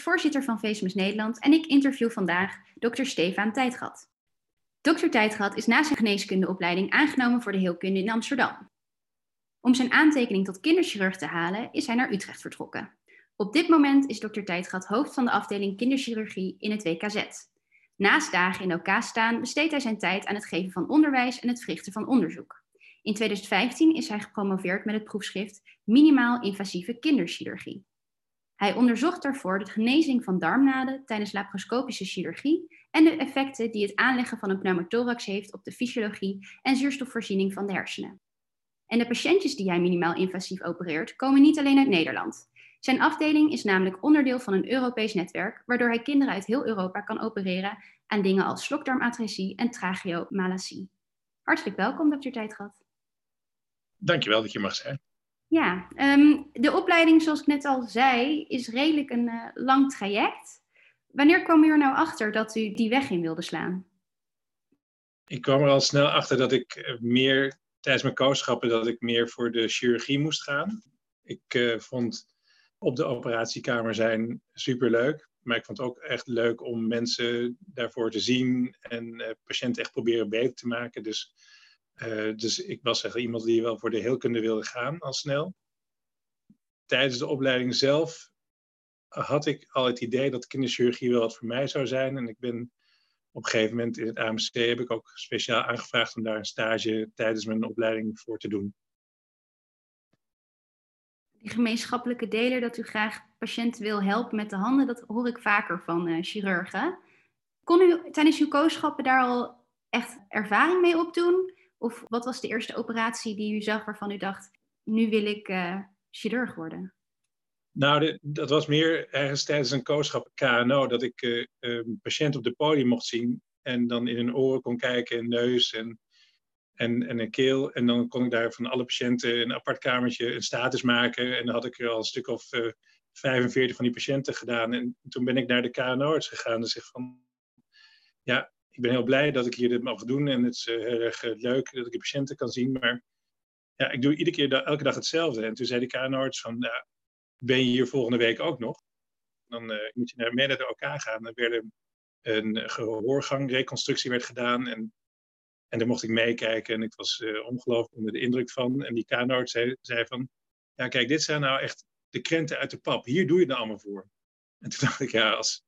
voorzitter van Facemes Nederland en ik interview vandaag dokter Stefan Tijdgat. Dr. Tijdgat is na zijn geneeskundeopleiding aangenomen voor de heelkunde in Amsterdam. Om zijn aantekening tot kinderchirurg te halen is hij naar Utrecht vertrokken. Op dit moment is dokter Tijdgat hoofd van de afdeling kinderchirurgie in het WKZ. Naast dagen in OK staan besteedt hij zijn tijd aan het geven van onderwijs en het verrichten van onderzoek. In 2015 is hij gepromoveerd met het proefschrift Minimaal invasieve kinderchirurgie. Hij onderzocht daarvoor de genezing van darmnaden tijdens laparoscopische chirurgie en de effecten die het aanleggen van een pneumothorax heeft op de fysiologie en zuurstofvoorziening van de hersenen. En de patiëntjes die hij minimaal invasief opereert, komen niet alleen uit Nederland. Zijn afdeling is namelijk onderdeel van een Europees netwerk, waardoor hij kinderen uit heel Europa kan opereren aan dingen als slokdarmatresie en tracheomalacie. Hartelijk welkom, dokter Tijdgat. Dankjewel dat je mag zijn. Ja, um, de opleiding, zoals ik net al zei, is redelijk een uh, lang traject. Wanneer kwam u er nou achter dat u die weg in wilde slaan? Ik kwam er al snel achter dat ik eh, meer tijdens mijn kooschappen dat ik meer voor de chirurgie moest gaan. Ik uh, vond op de operatiekamer zijn superleuk. Maar ik vond het ook echt leuk om mensen daarvoor te zien en uh, patiënten echt proberen beter te maken. Dus, uh, dus ik was echt iemand die wel voor de heelkunde wilde gaan al snel. Tijdens de opleiding zelf had ik al het idee dat kinderchirurgie wel wat voor mij zou zijn. En ik ben op een gegeven moment in het AMC heb ik ook speciaal aangevraagd om daar een stage tijdens mijn opleiding voor te doen die gemeenschappelijke deler dat u graag patiënten wil helpen met de handen, dat hoor ik vaker van uh, chirurgen. Kon u tijdens uw kooschappen daar al echt ervaring mee opdoen? Of wat was de eerste operatie die u zag waarvan u dacht, nu wil ik uh, chirurg worden? Nou, dat was meer ergens tijdens een kooschap KNO, dat ik uh, een patiënt op de podium mocht zien en dan in hun oren kon kijken en neus en en, en een keel. En dan kon ik daar van alle patiënten een apart kamertje een status maken. En dan had ik er al een stuk of uh, eh, 45 van die patiënten gedaan. En toen ben ik naar de KNO-arts gegaan en zeg van... Ja, ik ben heel blij dat ik hier dit mag doen. En het is uh, heel erg uh, leuk dat ik de patiënten kan zien. Maar ja, ik doe iedere keer, elke dag hetzelfde. En toen zei de KNO-arts van... Ja, ben je hier volgende week ook nog? Dan moet je naar, mee naar de OK gaan. Dan werd een gehoorgangreconstructie werd gedaan. En en daar mocht ik meekijken en ik was uh, ongelooflijk onder de indruk van. En die kanoot zei, zei van, ja kijk, dit zijn nou echt de krenten uit de pap. Hier doe je het allemaal voor. En toen dacht ik, ja, als,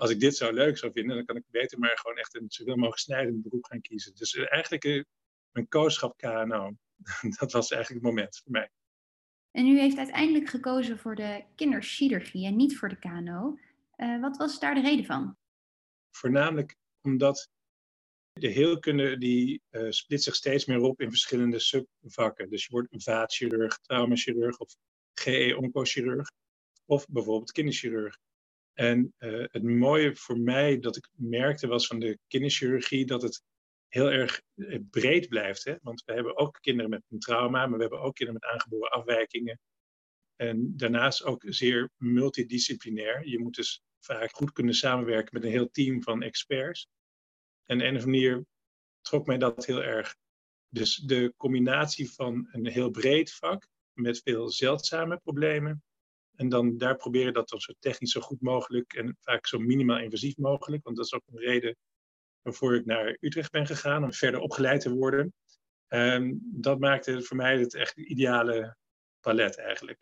als ik dit zo leuk zou vinden, dan kan ik beter maar gewoon echt een zoveel mogelijk snijdend beroep gaan kiezen. Dus uh, eigenlijk uh, mijn kooschap KNO, dat was eigenlijk het moment voor mij. En u heeft uiteindelijk gekozen voor de kinderchirurgie en niet voor de KNO. wat was daar de reden van? Voornamelijk omdat de heelkunde die uh, split zich steeds meer op in verschillende subvakken. Dus je wordt een vaatchirurg, traumachirurg of GE-oncochirurg of bijvoorbeeld kinderchirurg. En uh, het mooie voor mij dat ik merkte was van de kinderchirurgie dat het heel erg eh, breed blijft. Hè? Want we hebben ook kinderen met een trauma, maar we hebben ook kinderen met aangeboren afwijkingen. En daarnaast ook zeer multidisciplinair. Je moet dus vaak goed kunnen samenwerken met een heel team van experts. En op een of manier trok mij dat heel erg. Dus de combinatie van een heel breed vak met veel zeldzame problemen. En dan daar proberen dat dan zo technisch zo goed mogelijk en vaak zo minimaal invasief mogelijk. Want dat is ook een reden waarvoor ik naar Utrecht ben gegaan om verder opgeleid te worden. En dat maakte voor mij het echt ideale palet eigenlijk.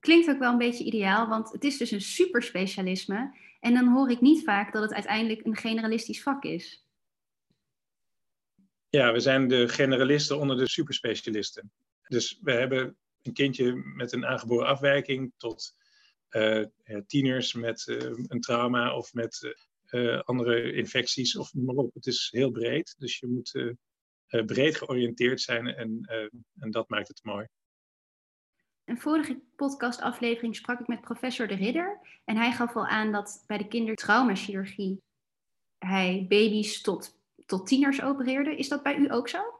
Klinkt ook wel een beetje ideaal, want het is dus een superspecialisme. En dan hoor ik niet vaak dat het uiteindelijk een generalistisch vak is. Ja, we zijn de generalisten onder de superspecialisten. Dus we hebben een kindje met een aangeboren afwijking tot uh, tieners met uh, een trauma of met andere infecties of maar op. Het is heel breed, dus je moet breed georiënteerd zijn en, en dat maakt het mooi een vorige podcastaflevering sprak ik met professor De Ridder. En hij gaf al aan dat bij de kindertraumachirurgie hij baby's tot, tot tieners opereerde. Is dat bij u ook zo?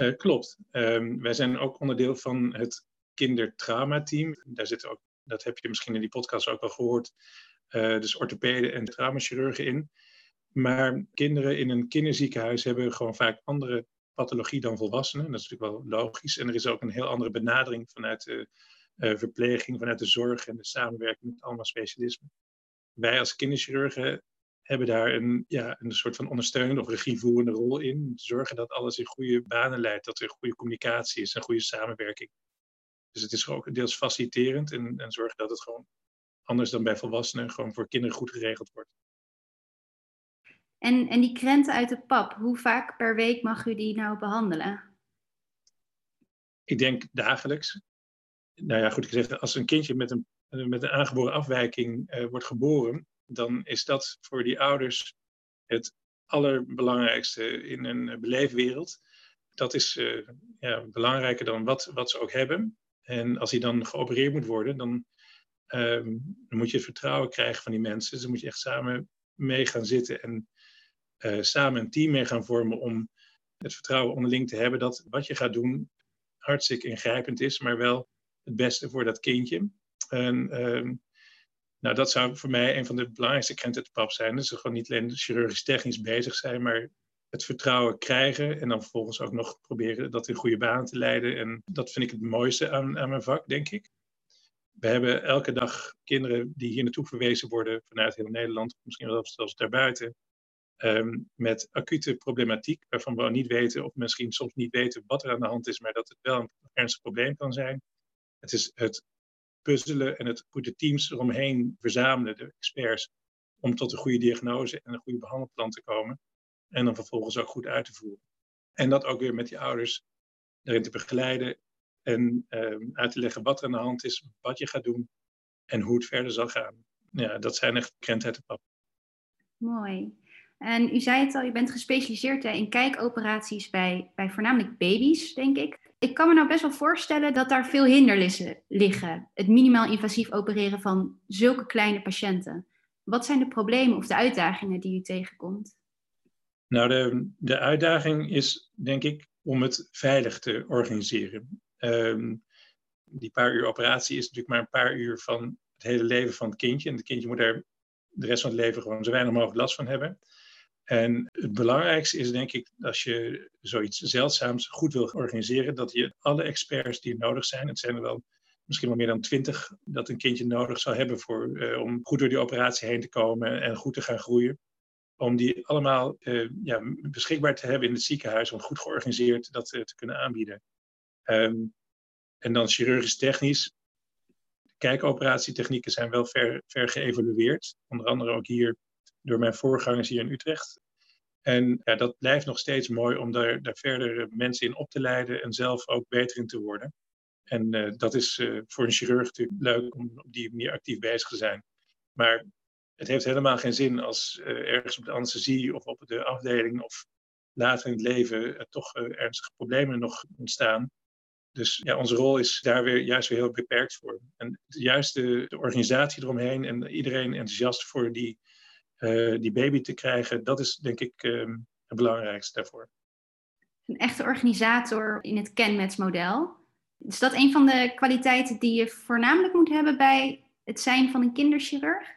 Uh, klopt. Um, wij zijn ook onderdeel van het kindertraumateam. Daar zitten ook, dat heb je misschien in die podcast ook wel gehoord, uh, dus orthopeden en traumachirurgen in. Maar kinderen in een kinderziekenhuis hebben gewoon vaak andere pathologie dan volwassenen. Dat is natuurlijk wel logisch. En er is ook een heel andere benadering vanuit de uh, verpleging, vanuit de zorg en de samenwerking met allemaal specialismen. Wij als kinderchirurgen hebben daar een, ja, een soort van ondersteunende of regievoerende rol in. Om te zorgen dat alles in goede banen leidt, dat er goede communicatie is en goede samenwerking. Dus het is ook deels faciliterend en, en zorgen dat het gewoon anders dan bij volwassenen gewoon voor kinderen goed geregeld wordt. En, en die krenten uit de pap, hoe vaak per week mag u die nou behandelen? Ik denk dagelijks. Nou ja, goed gezegd, als een kindje met een, met een aangeboren afwijking uh, wordt geboren, dan is dat voor die ouders het allerbelangrijkste in een beleefwereld. Dat is uh, ja, belangrijker dan wat, wat ze ook hebben. En als hij dan geopereerd moet worden, dan, um, dan moet je het vertrouwen krijgen van die mensen. Dus dan moet je echt samen mee gaan zitten en uh, samen een team mee gaan vormen om het vertrouwen onderling te hebben dat wat je gaat doen hartstikke ingrijpend is, maar wel het beste voor dat kindje. En um, nou, dat zou voor mij een van de belangrijkste krenten te pap zijn. Dus gewoon niet alleen chirurgisch technisch bezig zijn, maar het vertrouwen krijgen en dan vervolgens ook nog proberen dat in goede banen te leiden. En dat vind ik het mooiste aan, aan mijn vak, denk ik. We hebben elke dag kinderen die hier naartoe verwezen worden vanuit heel Nederland, misschien wel zelfs daarbuiten, um, met acute problematiek, waarvan we niet weten, of misschien soms niet weten wat er aan de hand is, maar dat het wel een ernstig probleem kan zijn. Het is het puzzelen en het goede teams eromheen verzamelen, de experts, om tot een goede diagnose en een goede behandelplan te komen. En dan vervolgens ook goed uit te voeren. En dat ook weer met die ouders erin te begeleiden en uh, uit te leggen wat er aan de hand is, wat je gaat doen en hoe het verder zal gaan. Ja, dat zijn echt uit pap. Mooi. En u zei het al, je bent gespecialiseerd in kijkoperaties bij, bij voornamelijk baby's, denk ik. Ik kan me nou best wel voorstellen dat daar veel hindernissen liggen. Het minimaal invasief opereren van zulke kleine patiënten. Wat zijn de problemen of de uitdagingen die u tegenkomt? Nou, de, de uitdaging is denk ik om het veilig te organiseren. Um, die paar uur operatie is natuurlijk maar een paar uur van het hele leven van het kindje. En het kindje moet er de rest van het leven gewoon zo weinig mogelijk last van hebben. En het belangrijkste is denk ik, als je zoiets zeldzaams goed wil organiseren, dat je alle experts die nodig zijn, het zijn er wel misschien wel meer dan twintig, dat een kindje nodig zou hebben voor, uh, om goed door die operatie heen te komen en goed te gaan groeien. Om die allemaal uh, ja, beschikbaar te hebben in het ziekenhuis, om goed georganiseerd dat uh, te kunnen aanbieden. Um, en dan chirurgisch technisch. Kijkoperatietechnieken zijn wel ver, ver geëvalueerd. Onder andere ook hier door mijn voorgangers hier in Utrecht. En ja, dat blijft nog steeds mooi om daar, daar verder mensen in op te leiden en zelf ook beter in te worden. En uh, dat is uh, voor een chirurg natuurlijk leuk om op die manier actief bezig te zijn. Maar het heeft helemaal geen zin als ergens op de anesthesie of op de afdeling of later in het leven toch ernstige problemen nog ontstaan. Dus ja, onze rol is daar weer juist weer heel beperkt voor. En juist de, de organisatie eromheen en iedereen enthousiast voor die die baby te krijgen, dat is denk ik um, het belangrijkste daarvoor. Een echte organisator in het kenmetsmodel. Is dat een van de kwaliteiten die je voornamelijk moet hebben bij het zijn van een kinderchirurg?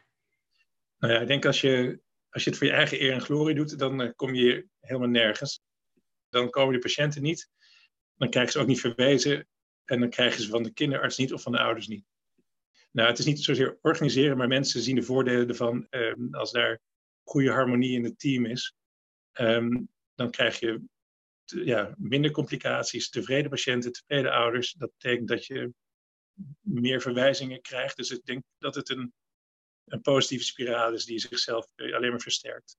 Nou ja, ik denk als je, als je het voor je eigen eer en glorie doet, dan uh, kom je helemaal nergens. Dan komen de patiënten niet, dan krijgen ze ook niet verwezen en dan krijgen ze van de kinderarts niet of van de ouders niet. Nou, het is niet zozeer organiseren, maar mensen zien de voordelen ervan. Um, als daar goede harmonie in het team is, um, dan krijg je ja, minder complicaties, tevreden patiënten, tevreden ouders. Dat betekent dat je meer verwijzingen krijgt. Dus ik denk dat het een, een positieve spiraal is die zichzelf eh, alleen maar versterkt.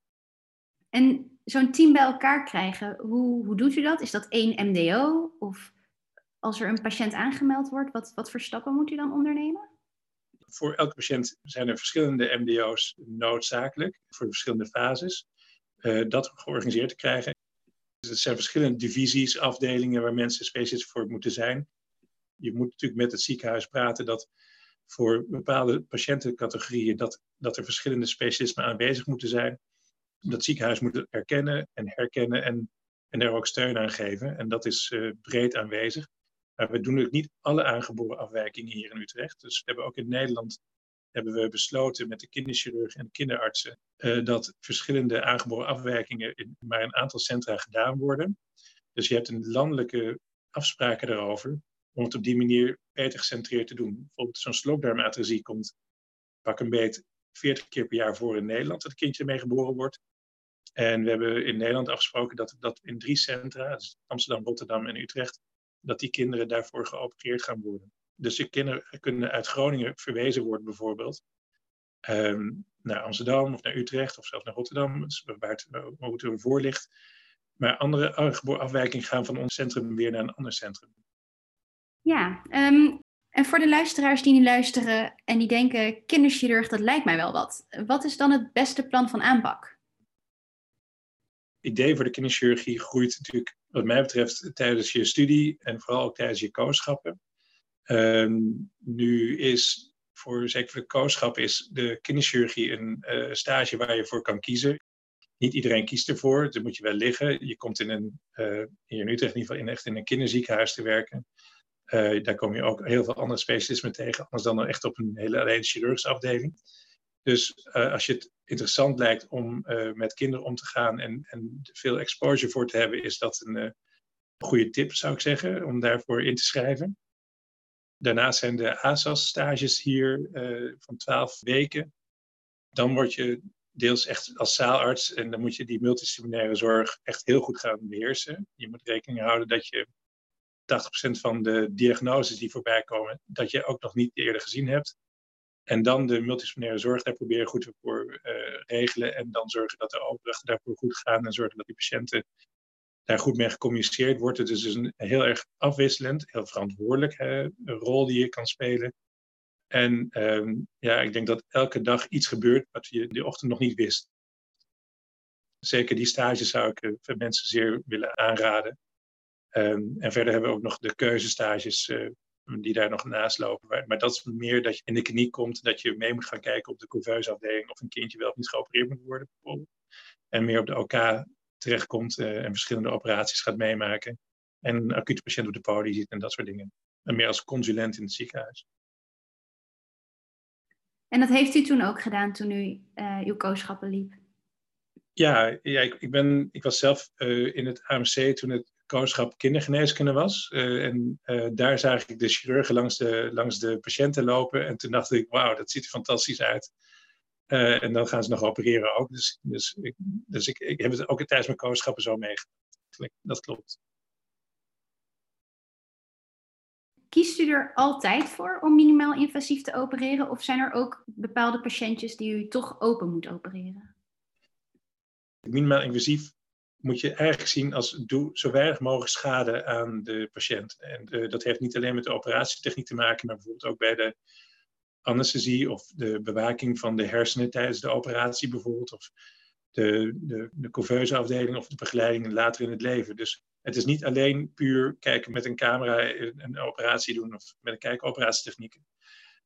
En zo'n team bij elkaar krijgen, hoe, hoe doet u dat? Is dat één MDO? Of als er een patiënt aangemeld wordt, wat, wat voor stappen moet u dan ondernemen? Voor elke patiënt zijn er verschillende MDO's noodzakelijk voor de verschillende fases. Uh, dat georganiseerd te krijgen. Dus het zijn verschillende divisies, afdelingen waar mensen specifiek voor moeten zijn. Je moet natuurlijk met het ziekenhuis praten dat voor bepaalde patiëntencategorieën dat, dat er verschillende specialismen aanwezig moeten zijn. Dat ziekenhuis moet erkennen en herkennen en, en daar ook steun aan geven. En dat is uh, breed aanwezig. Maar we doen ook niet alle aangeboren afwijkingen hier in Utrecht. Dus we hebben ook in Nederland hebben we besloten met de kinderchirurg en de kinderartsen uh, dat verschillende aangeboren afwijkingen in maar een aantal centra gedaan worden. Dus je hebt een landelijke afspraken daarover om het op die manier beter gecentreerd te doen. Bijvoorbeeld zo'n slokdarmatresie komt pak een beet 40 keer per jaar voor in Nederland dat het kindje ermee geboren wordt. En we hebben in Nederland afgesproken dat, dat in drie centra, dus Amsterdam, Rotterdam en Utrecht, dat die kinderen daarvoor geopereerd gaan worden. Dus de kinderen kunnen uit Groningen verwezen worden bijvoorbeeld um, naar Amsterdam of naar Utrecht of zelfs naar Rotterdam, waar het, hoe ervoor ligt. Maar andere afwijkingen gaan van ons centrum weer naar een ander centrum. Ja, um, en voor de luisteraars die nu luisteren en die denken, kinderchirurg, dat lijkt mij wel wat. Wat is dan het beste plan van aanpak? Idee voor de kinderchirurgie groeit natuurlijk, wat mij betreft, tijdens je studie en vooral ook tijdens je kooschappen. Ehm, nu is voor, zeker voor de kooschap, is de kinderchirurgie een uh, stage waar je voor kan kiezen. Niet iedereen kiest ervoor, dan moet je wel liggen. Je komt in een, uh, in Utrecht in ieder geval in, echt in een kinderziekenhuis te werken. Uh, daar kom je ook heel veel andere specialismen tegen, anders dan echt op een hele alleen chirurgische afdeling. Dus uh, als je het interessant lijkt om uh, met kinderen om te gaan en, en veel exposure voor te hebben, is dat een uh, goede tip, zou ik zeggen, om daarvoor in te schrijven. Daarnaast zijn de ASAS-stages hier van 12 weken. Dan word je deels echt als zaalarts en dan moet je die multidisciplinaire zorg echt heel goed gaan beheersen. Je moet rekening houden dat je 80% van de diagnoses die voorbij komen, dat je ook nog niet eerder gezien hebt. En dan de multidisciplinaire zorg daar proberen goed voor uh, regelen. En dan zorgen dat de overdrachten daarvoor goed gaan. En zorgen dat die patiënten daar goed mee gecommuniceerd wordt. Het is dus een heel erg afwisselend, heel verantwoordelijk rol die je kan spelen. En um, ja, ik denk dat elke dag iets gebeurt wat je die ochtend nog niet wist. Zeker die stage zou ik uh, mensen zeer willen aanraden. Um, en verder hebben we ook nog de keuzestages uh, die daar nog naast lopen. Maar dat is meer dat je in de kliniek komt, dat je mee moet gaan kijken op de couveuseafdeling of een kindje wel of niet geopereerd moet worden, bijvoorbeeld. En meer op de OK terechtkomt uh, en verschillende operaties gaat meemaken. En een acute patiënt op de poli ziet en dat soort dingen. En meer als consulent in het ziekenhuis. En dat heeft u toen ook gedaan toen u uh, uw kooschappen liep? Ja, ja ik, ik, ben, ik was zelf uh, in het AMC toen het kooschap kindergeneeskunde was. Uh, en uh, daar zag ik de chirurgen langs de, langs de patiënten lopen. En toen dacht ik, wauw, dat ziet er fantastisch uit. Uh, en dan gaan ze nog opereren ook. Dus, dus, ik, dus ik, ik heb het ook tijdens mijn kooschappen zo meegemaakt. Dat klopt. Kiest u er altijd voor om minimaal invasief te opereren? Of zijn er ook bepaalde patiëntjes die u toch open moet opereren? Minimaal invasief moet je eigenlijk zien als doe zo weinig mogelijk schade aan de patiënt. En uh, dat heeft niet alleen met de operatietechniek te maken, maar bijvoorbeeld ook bij de anesthesie of de bewaking van de hersenen tijdens de operatie bijvoorbeeld, of de, de, de afdeling of de begeleiding later in het leven. Dus het is niet alleen puur kijken met een camera een operatie doen of met een kijkoperatietechnieken.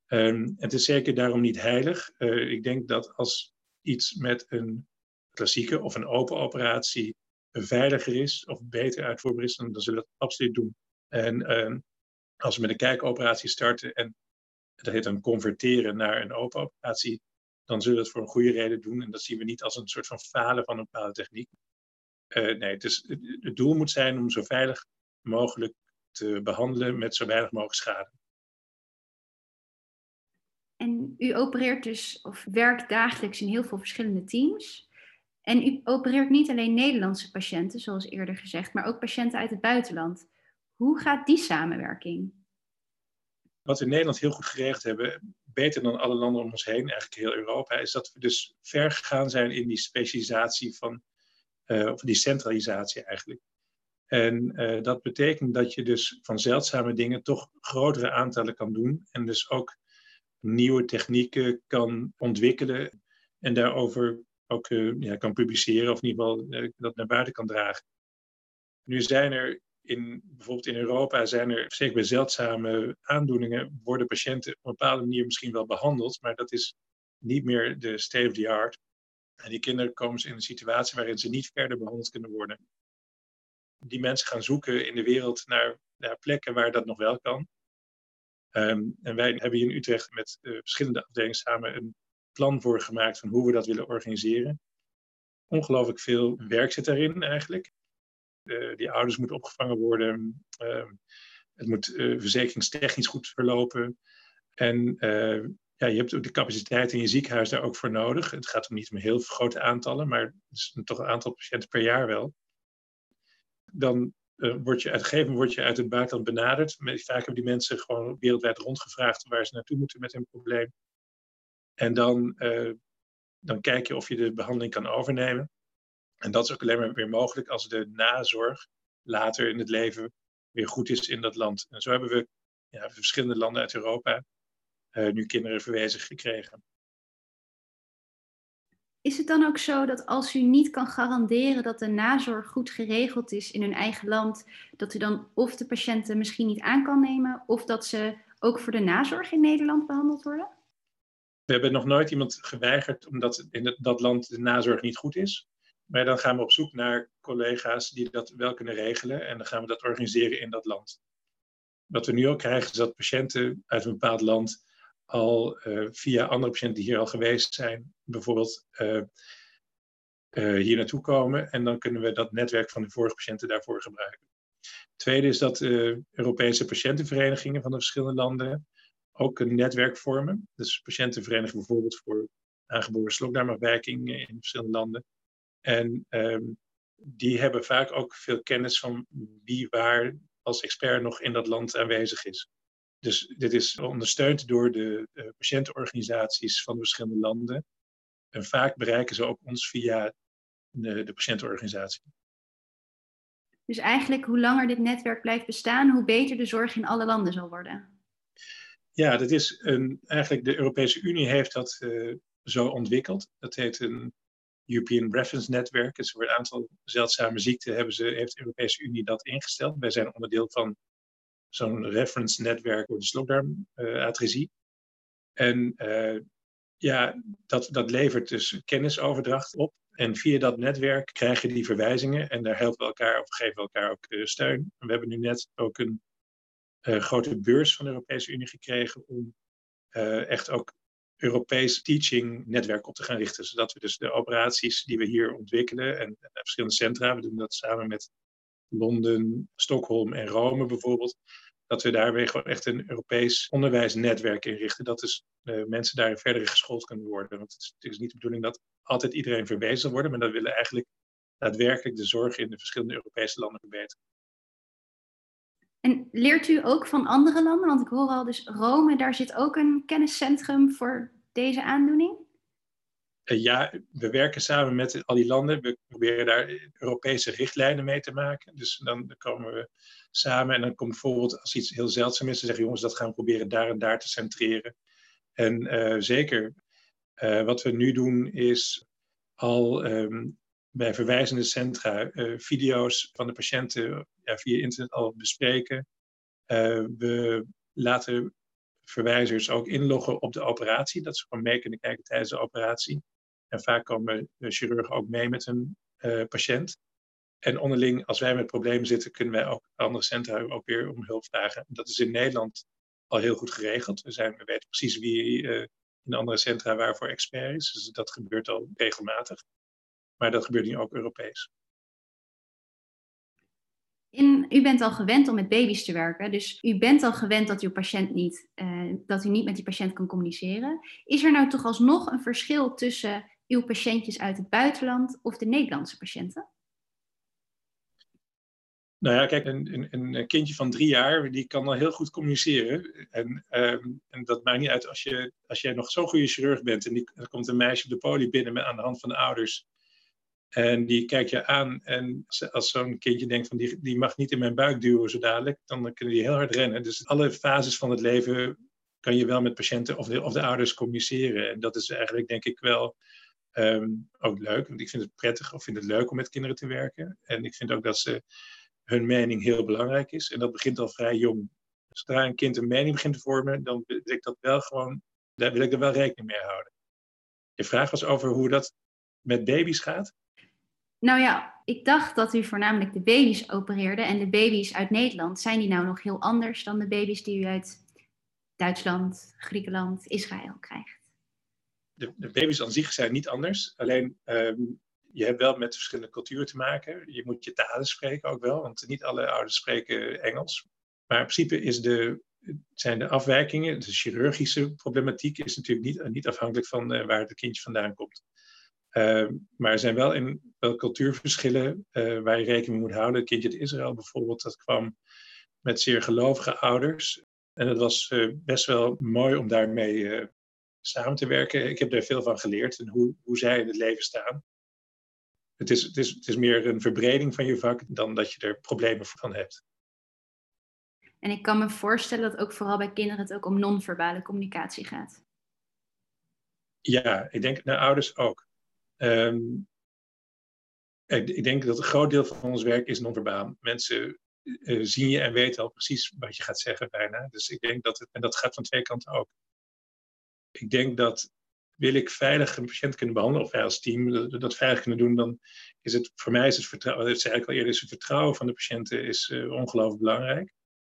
Um, het is zeker daarom niet heilig. Uh, ik denk dat als iets met een klassieke of een open operatie veiliger is of beter uitvoerbaar is, dan, zullen we dat absoluut doen. En uh, als we met een kijkoperatie starten en dat heet dan converteren naar een open operatie, dan zullen we het voor een goede reden doen. En dat zien we niet als een soort van falen van een bepaalde techniek. Uh, nee, het, is, het doel moet zijn om zo veilig mogelijk te behandelen met zo weinig mogelijk schade. En u opereert dus of werkt dagelijks in heel veel verschillende teams. En u opereert niet alleen Nederlandse patiënten, zoals eerder gezegd, maar ook patiënten uit het buitenland. Hoe gaat die samenwerking? Wat we in Nederland heel goed geregeld hebben, beter dan alle landen om ons heen, eigenlijk heel Europa, is dat we dus ver gegaan zijn in die specialisatie van, uh, of die centralisatie eigenlijk. En uh, dat betekent dat je dus van zeldzame dingen toch grotere aantallen kan doen en dus ook nieuwe technieken kan ontwikkelen en daarover ook ja, kan publiceren of in ieder geval uh, dat naar buiten kan dragen. Nu zijn er in, bijvoorbeeld in Europa, zijn er zeker bij zeldzame aandoeningen, worden patiënten op een bepaalde manier misschien wel behandeld, maar dat is niet meer de state of the art. En die kinderen komen in een situatie waarin ze niet verder behandeld kunnen worden. Die mensen gaan zoeken in de wereld naar, naar plekken waar dat nog wel kan. Ehm, en wij hebben hier in Utrecht met uh, verschillende afdelingen samen een plan voor gemaakt van hoe we dat willen organiseren. Ongelooflijk veel werk zit daarin eigenlijk. Uh, die ouders moeten opgevangen worden. Ehm, het moet uh, verzekeringstechnisch goed verlopen. En ja, je hebt ook de capaciteit in je ziekenhuis daar ook voor nodig. Het gaat om niet om heel grote aantallen, maar het is toch een aantal patiënten per jaar wel. Dan word je uitgegeven word je uit het buitenland benaderd. Vaak hebben die mensen gewoon wereldwijd rondgevraagd waar ze naartoe moeten met hun probleem. En dan, uh, dan kijk je of je de behandeling kan overnemen. En dat is ook alleen maar weer mogelijk als de nazorg later in het leven weer goed is in dat land. En zo hebben we ja, verschillende landen uit Europa uh, nu kinderen verwezen gekregen. Is het dan ook zo dat als u niet kan garanderen dat de nazorg goed geregeld is in hun eigen land, dat u dan of de patiënten misschien niet aan kan nemen, of dat ze ook voor de nazorg in Nederland behandeld worden? We hebben nog nooit iemand geweigerd omdat in dat land de nazorg niet goed is. Maar dan gaan we op zoek naar collega's die dat wel kunnen regelen en dan gaan we dat organiseren in dat land. Wat we nu ook krijgen is dat patiënten uit een bepaald land al uh, via andere patiënten die hier al geweest zijn, bijvoorbeeld uh, uh, hier naartoe komen. En dan kunnen we dat netwerk van de vorige patiënten daarvoor gebruiken. Tweede is dat Europese patiëntenverenigingen van de verschillende landen ook een netwerk vormen. Dus patiëntenverenigingen bijvoorbeeld voor aangeboren slokdarmafwijking in verschillende landen. En um, die hebben vaak ook veel kennis van wie waar als expert nog in dat land aanwezig is. Dus dit is ondersteund door de, de patiëntenorganisaties van de verschillende landen. En vaak bereiken ze ook ons via de, de patiëntenorganisatie. Dus eigenlijk, hoe langer dit netwerk blijft bestaan, hoe beter de zorg in alle landen zal worden. Ja, dat is een, eigenlijk de Europese Unie heeft dat uh, zo ontwikkeld. Dat heet een European Reference Network. Dus voor een aantal zeldzame ziekten hebben ze, heeft de Europese Unie dat ingesteld. Wij zijn onderdeel van zo'n reference netwerk voor de slokdarmatresie. en uh, ja, dat, dat levert dus kennisoverdracht op. En via dat netwerk krijg je die verwijzingen en daar helpen we elkaar of geven we elkaar ook steun. we hebben nu net ook een grote beurs van de Europese Unie gekregen om echt ook Europees teaching netwerk op te gaan richten. Zodat we dus de operaties die we hier ontwikkelen en, en verschillende centra, we doen dat samen met Londen, Stockholm en Rome bijvoorbeeld, dat we daar weer gewoon echt een Europees onderwijsnetwerk inrichten. Dat dus uh, mensen daar verder geschoold kunnen worden. Want het is, niet de bedoeling dat altijd iedereen verwezen zal worden, maar dat willen eigenlijk daadwerkelijk de zorg in de verschillende Europese landen verbeteren. En leert u ook van andere landen? Want ik hoor al, dus Rome, daar zit ook een kenniscentrum voor deze aandoening? Eh, ja, we werken samen met al die landen. We proberen daar Europese richtlijnen mee te maken. Dus dan komen we samen en dan komt bijvoorbeeld als iets heel zeldzaam is, te zeggen jongens, dat gaan we proberen daar en daar te centreren. En uh, zeker, uh, wat we nu doen is al um, bij verwijzende centra uh, video's van de patiënten ja, via internet al bespreken. we laten verwijzers ook inloggen op de operatie, dat ze gewoon mee kunnen kijken tijdens de operatie. En vaak komen de chirurgen ook mee met een uh, patiënt. En onderling, als wij met problemen zitten, kunnen wij ook andere centra ook weer om hulp vragen. Dat is in Nederland al heel goed geregeld. We, zijn, we weten precies wie uh, in andere centra waarvoor expert is. Dus dat gebeurt al regelmatig. Maar dat gebeurt nu ook Europees. In, u bent al gewend om met baby's te werken, dus u bent al gewend dat uw patiënt niet, uh, dat u niet met die patiënt kan communiceren. Is er nou toch alsnog een verschil tussen uw patiëntjes uit het buitenland of de Nederlandse patiënten? Nou ja, kijk, een, een, een, kindje van drie jaar, die kan al heel goed communiceren. En, um, en dat maakt niet uit als je, als jij nog zo'n goede chirurg bent en die, er komt een meisje op de poli binnen met, aan de hand van de ouders. En die kijkt je aan en als zo'n kindje denkt van die, die mag niet in mijn buik duwen zo dadelijk, dan kunnen die heel hard rennen. Dus alle fases van het leven kan je wel met patiënten of de, of de ouders communiceren. En dat is eigenlijk denk ik wel Um, ook leuk, want ik vind het prettig of vind het leuk om met kinderen te werken. En ik vind ook dat ze hun mening heel belangrijk is. En dat begint al vrij jong. Zodra een kind een mening begint te vormen, dan wil ik dat wel gewoon, daar wil ik er wel rekening mee houden. Je vraag was over hoe dat met baby's gaat. Nou ja, ik dacht dat u voornamelijk de baby's opereerde. En de baby's uit Nederland, zijn die nou nog heel anders dan de baby's die u uit Duitsland, Griekenland, Israël krijgt? De, de baby's aan zich zijn niet anders. Alleen ehm, je hebt wel met verschillende culturen te maken. Je moet je talen spreken ook wel, want niet alle ouders spreken Engels. Maar in principe is de, zijn de afwijkingen, de chirurgische problematiek, is natuurlijk niet, niet afhankelijk van uh, waar het kindje vandaan komt. Uh, maar er zijn wel, in, wel cultuurverschillen uh, waar je rekening mee moet houden. Het kindje uit Israël bijvoorbeeld, dat kwam met zeer gelovige ouders. En het was uh, best wel mooi om daarmee samen te werken. Ik heb daar veel van geleerd en hoe, hoe zij in het leven staan. Het is, het, is, het is meer een verbreding van je vak dan dat je er problemen van hebt. En ik kan me voorstellen dat ook vooral bij kinderen het ook om non-verbale communicatie gaat. Ja, ik denk naar ouders ook. Um, ik, ik, denk dat een groot deel van ons werk is non-verbaal. Mensen uh, zien je en weten al precies wat je gaat zeggen bijna. Dus ik denk dat het, en dat gaat van twee kanten ook. Ik denk dat wil ik veilig een patiënt kunnen behandelen, of wij als team dat, veilig kunnen doen, dan is het voor mij is het vertrouwen, dat zei ik al eerder, is het vertrouwen van de patiënten is uh, ongelooflijk belangrijk.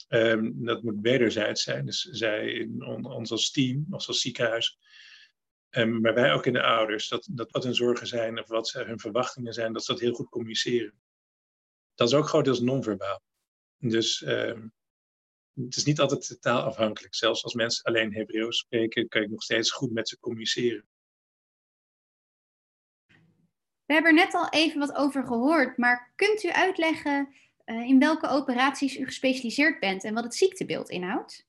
Um, dat moet wederzijds zijn. Dus zij in on, ons als team, ons als ziekenhuis, maar wij ook in de ouders, dat, dat wat hun zorgen zijn of wat hun verwachtingen zijn, dat ze dat heel goed communiceren. Dat is ook grotendeels non-verbaal. Dus um, het is niet altijd taalafhankelijk. Zelfs als mensen alleen Hebreeuws spreken, kan je nog steeds goed met ze communiceren. We hebben er net al even wat over gehoord, maar kunt u uitleggen uh, in welke operaties u gespecialiseerd bent en wat het ziektebeeld inhoudt?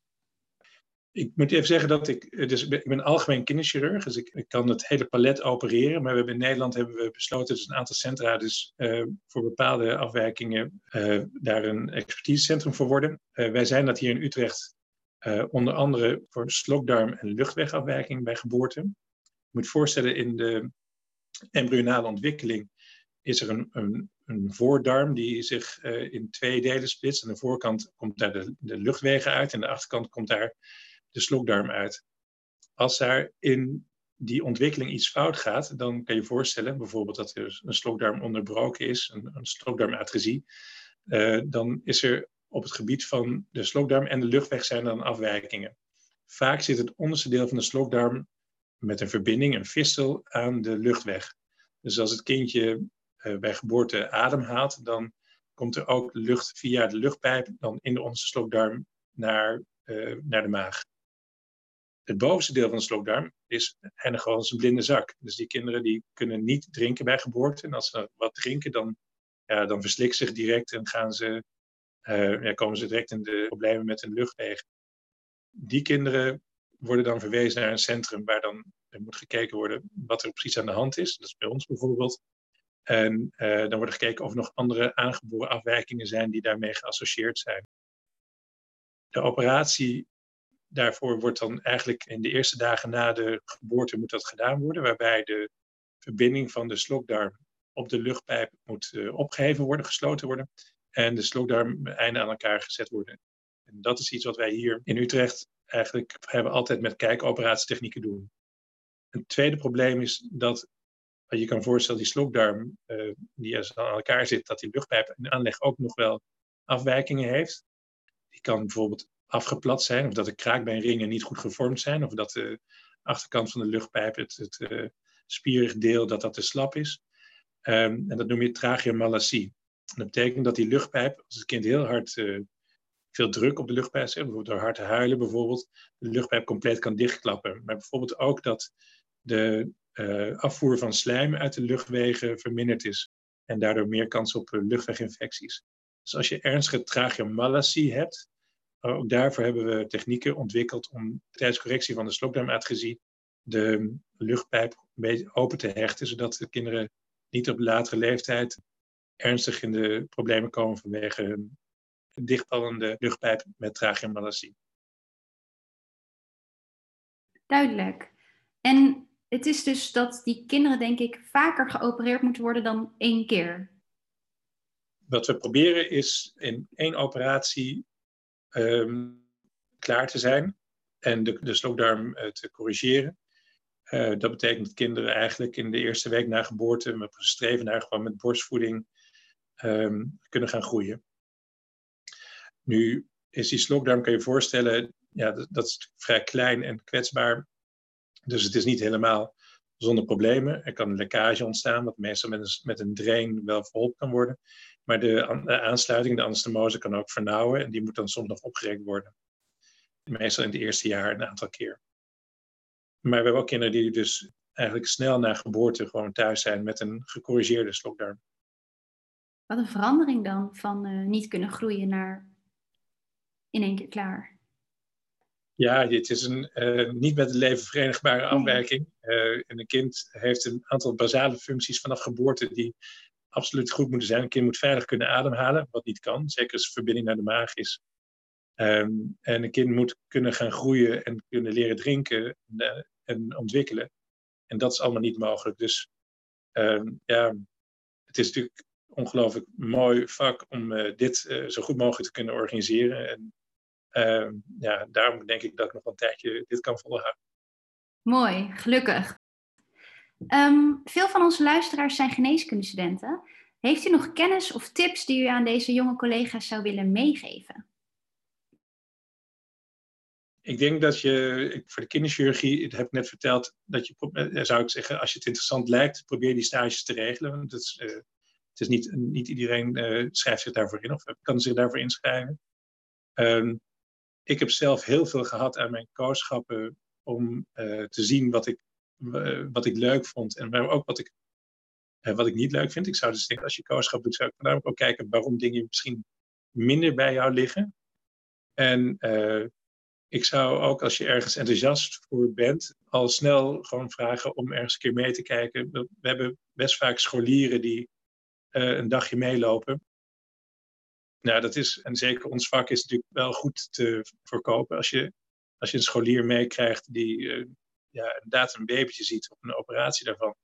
Ik moet even zeggen dat ik, dus ik ben algemeen kinderchirurg, dus ik, ik, kan het hele palet opereren. Maar we hebben in Nederland hebben we besloten, dus een aantal centra, dus uh, voor bepaalde afwijkingen uh, daar een expertisecentrum voor worden. Wij zijn dat hier in Utrecht onder andere voor slokdarm- en luchtwegafwijking bij geboorte. Je moet voorstellen, in de embryonale ontwikkeling is er een, een, een voordarm die zich in twee delen splitst. Aan de voorkant komt daar de, de luchtwegen uit en de achterkant komt daar de slokdarm uit. Als daar in die ontwikkeling iets fout gaat, dan kan je voorstellen, bijvoorbeeld dat er een slokdarm onderbroken is, een, een slokdarmatresie, uh, dan is er op het gebied van de slokdarm en de luchtweg zijn dan afwijkingen. Vaak zit het onderste deel van de slokdarm met een verbinding, een fistel, aan de luchtweg. Dus als het kindje uh, bij geboorte ademhaalt, dan komt er ook lucht via de luchtpijp dan in de onderste slokdarm naar, uh, naar de maag. Het bovenste deel van de slokdarm is eindig als een blinde zak. Dus die kinderen die kunnen niet drinken bij geboorte. En als ze wat drinken, dan, ja, dan verslikken ze zich direct en gaan ze, uh, ja, komen ze direct in de problemen met hun luchtwegen. Die kinderen worden dan verwezen naar een centrum waar dan er moet gekeken worden wat er precies aan de hand is. Dat is bij ons bijvoorbeeld. En uh, dan wordt er gekeken of er nog andere aangeboren afwijkingen zijn die daarmee geassocieerd zijn. De operatie daarvoor wordt dan eigenlijk in de eerste dagen na de geboorte moet dat gedaan worden, waarbij de verbinding van de slokdarm op de luchtpijp moet uh, opgeheven worden, gesloten worden. En de slokdarm einde aan elkaar gezet worden. En dat is iets wat wij hier in Utrecht eigenlijk hebben altijd met kijkoperatietechnieken doen. Een tweede probleem is dat, je kan voorstellen, die slokdarm uh, die aan elkaar zit, dat die luchtpijp in aanleg ook nog wel afwijkingen heeft. Die kan bijvoorbeeld afgeplat zijn, of dat de kraakbeenringen niet goed gevormd zijn, of dat de achterkant van de luchtpijp, het, het uh, spierig deel, dat dat te slap is. Um, en dat noem je tracheomalacie. Dat betekent dat die luchtpijp, als het kind heel hard uh, veel druk op de luchtpijp zet, bijvoorbeeld door hard te huilen bijvoorbeeld, de luchtpijp compleet kan dichtklappen. Maar bijvoorbeeld ook dat de uh, afvoer van slijm uit de luchtwegen verminderd is en daardoor meer kans op luchtweginfecties. Dus als je ernstige tracheomalacie hebt, ook daarvoor hebben we technieken ontwikkeld om tijdens correctie van de slokdarmatresie de luchtpijp een beetje open te hechten, zodat de kinderen niet op latere leeftijd ernstig in de problemen komen vanwege een dichtvallende luchtpijp met tracheomalacie. Duidelijk. En het is dus dat die kinderen, denk ik, vaker geopereerd moeten worden dan één keer. Wat we proberen is in één operatie um, klaar te zijn en de, de slokdarm uh, te corrigeren. Uh, dat betekent dat kinderen eigenlijk in de eerste week na geboorte met streven naar gewoon met borstvoeding um, kunnen gaan groeien. Nu is die slokdarm, kan je je voorstellen, ja, dat, dat, is vrij klein en kwetsbaar. Dus het is niet helemaal zonder problemen. Er kan een lekkage ontstaan, wat meestal met een, met een drain wel verholpen kan worden. Maar de, de aansluiting, de anastomose, kan ook vernauwen en die moet dan soms nog opgerekt worden. Meestal in het eerste jaar een aantal keer. Maar we hebben ook kinderen die dus eigenlijk snel na geboorte gewoon thuis zijn met een gecorrigeerde slokdarm. Wat een verandering dan van uh, niet kunnen groeien naar in één keer klaar. Ja, dit is een uh, niet met het leven verenigbare afwijking. Uh, en een kind heeft een aantal basale functies vanaf geboorte die absoluut goed moeten zijn. Een kind moet veilig kunnen ademhalen, wat niet kan, zeker als verbinding naar de maag is. Um, en een kind moet kunnen gaan groeien en kunnen leren drinken en, uh, en ontwikkelen. En dat is allemaal niet mogelijk. Dus um, ja, het is natuurlijk ongelooflijk mooi vak om uh, dit uh, zo goed mogelijk te kunnen organiseren. En uh, ja, daarom denk ik dat ik nog een tijdje dit kan volhouden. Mooi, gelukkig. Um, veel van onze luisteraars zijn geneeskundestudenten. Heeft u nog kennis of tips die u aan deze jonge collega's zou willen meegeven? Ik denk dat je, voor de kinderchirurgie, heb ik net verteld, dat je, eh, zou ik zeggen, als je het interessant lijkt, probeer die stages te regelen. Het is, uh, het is niet, niet iedereen uh, schrijft zich daarvoor in of kan zich daarvoor inschrijven. Um, ik heb zelf heel veel gehad aan mijn kooschappen om te zien wat ik, wat ik leuk vond en ook wat ik, uh, wat ik niet leuk vind. Ik zou dus denken, als je kooschap doet, zou ik voornamelijk ook kijken waarom dingen misschien minder bij jou liggen. En ik zou ook, als je ergens enthousiast voor bent, al snel gewoon vragen om ergens een keer mee te kijken. We hebben best vaak scholieren die een dagje meelopen. Nou, dat is, en zeker ons vak is natuurlijk wel goed te verkopen. Als je, als je een scholier meekrijgt die ja, inderdaad een babytje ziet of een operatie daarvan.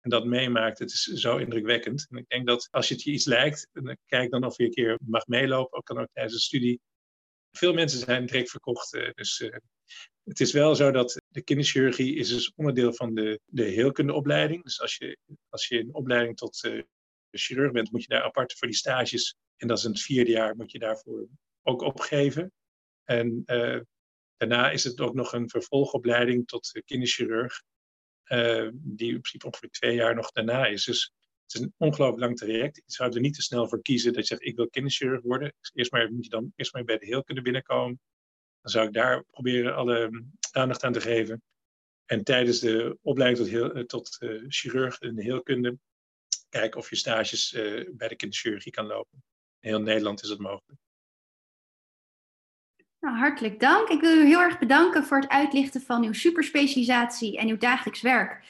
En dat meemaakt, het is zo indrukwekkend. En ik denk dat als je het je iets lijkt, kijk dan of je een keer mag meelopen. Ook kan ook tijdens een studie. Veel mensen zijn direct verkocht. Uh, dus uh, het is wel zo dat de kinderchirurgie is dus onderdeel van de, de heelkundeopleiding. Dus als je, als je een opleiding tot chirurg bent, moet je daar apart voor die stages en dat is in het vierde jaar, moet je daarvoor ook opgeven. En daarna is het ook nog een vervolgopleiding tot kinderchirurg, uh, die in principe ongeveer twee jaar nog daarna is. Dus het is een ongelooflijk lang traject. Je zou er niet te snel voor kiezen dat je zegt, ik wil kinderchirurg worden. Eerst maar moet je dan eerst maar bij de heelkunde binnenkomen. Dan zou ik daar proberen alle mm, aandacht aan te geven. En tijdens de opleiding tot, heel, eh, tot uh, chirurg de heelkunde, kijken of je stages bij de kinderchirurgie kan lopen. In heel Nederland is het mogelijk. Nou, hartelijk dank. Ik wil u heel erg bedanken voor het uitlichten van uw superspecialisatie en uw dagelijks werk.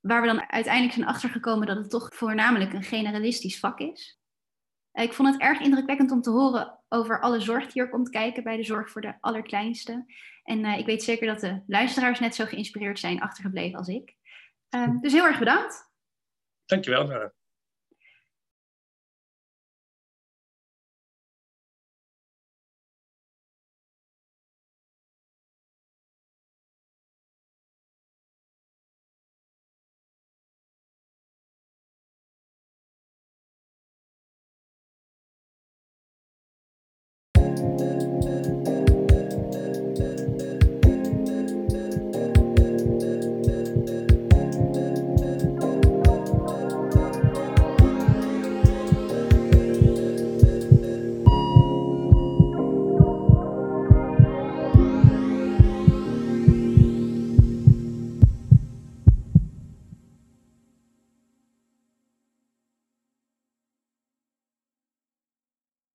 Waar we dan uiteindelijk zijn achtergekomen dat het toch voornamelijk een generalistisch vak is. Eh, ik vond het erg indrukwekkend om te horen over alle zorg die er komt kijken bij de zorg voor de allerkleinste. En uh, ik weet zeker dat de luisteraars net zo geïnspireerd zijn achtergebleven als ik. Uh, dus heel erg bedankt. Dankjewel, Nara.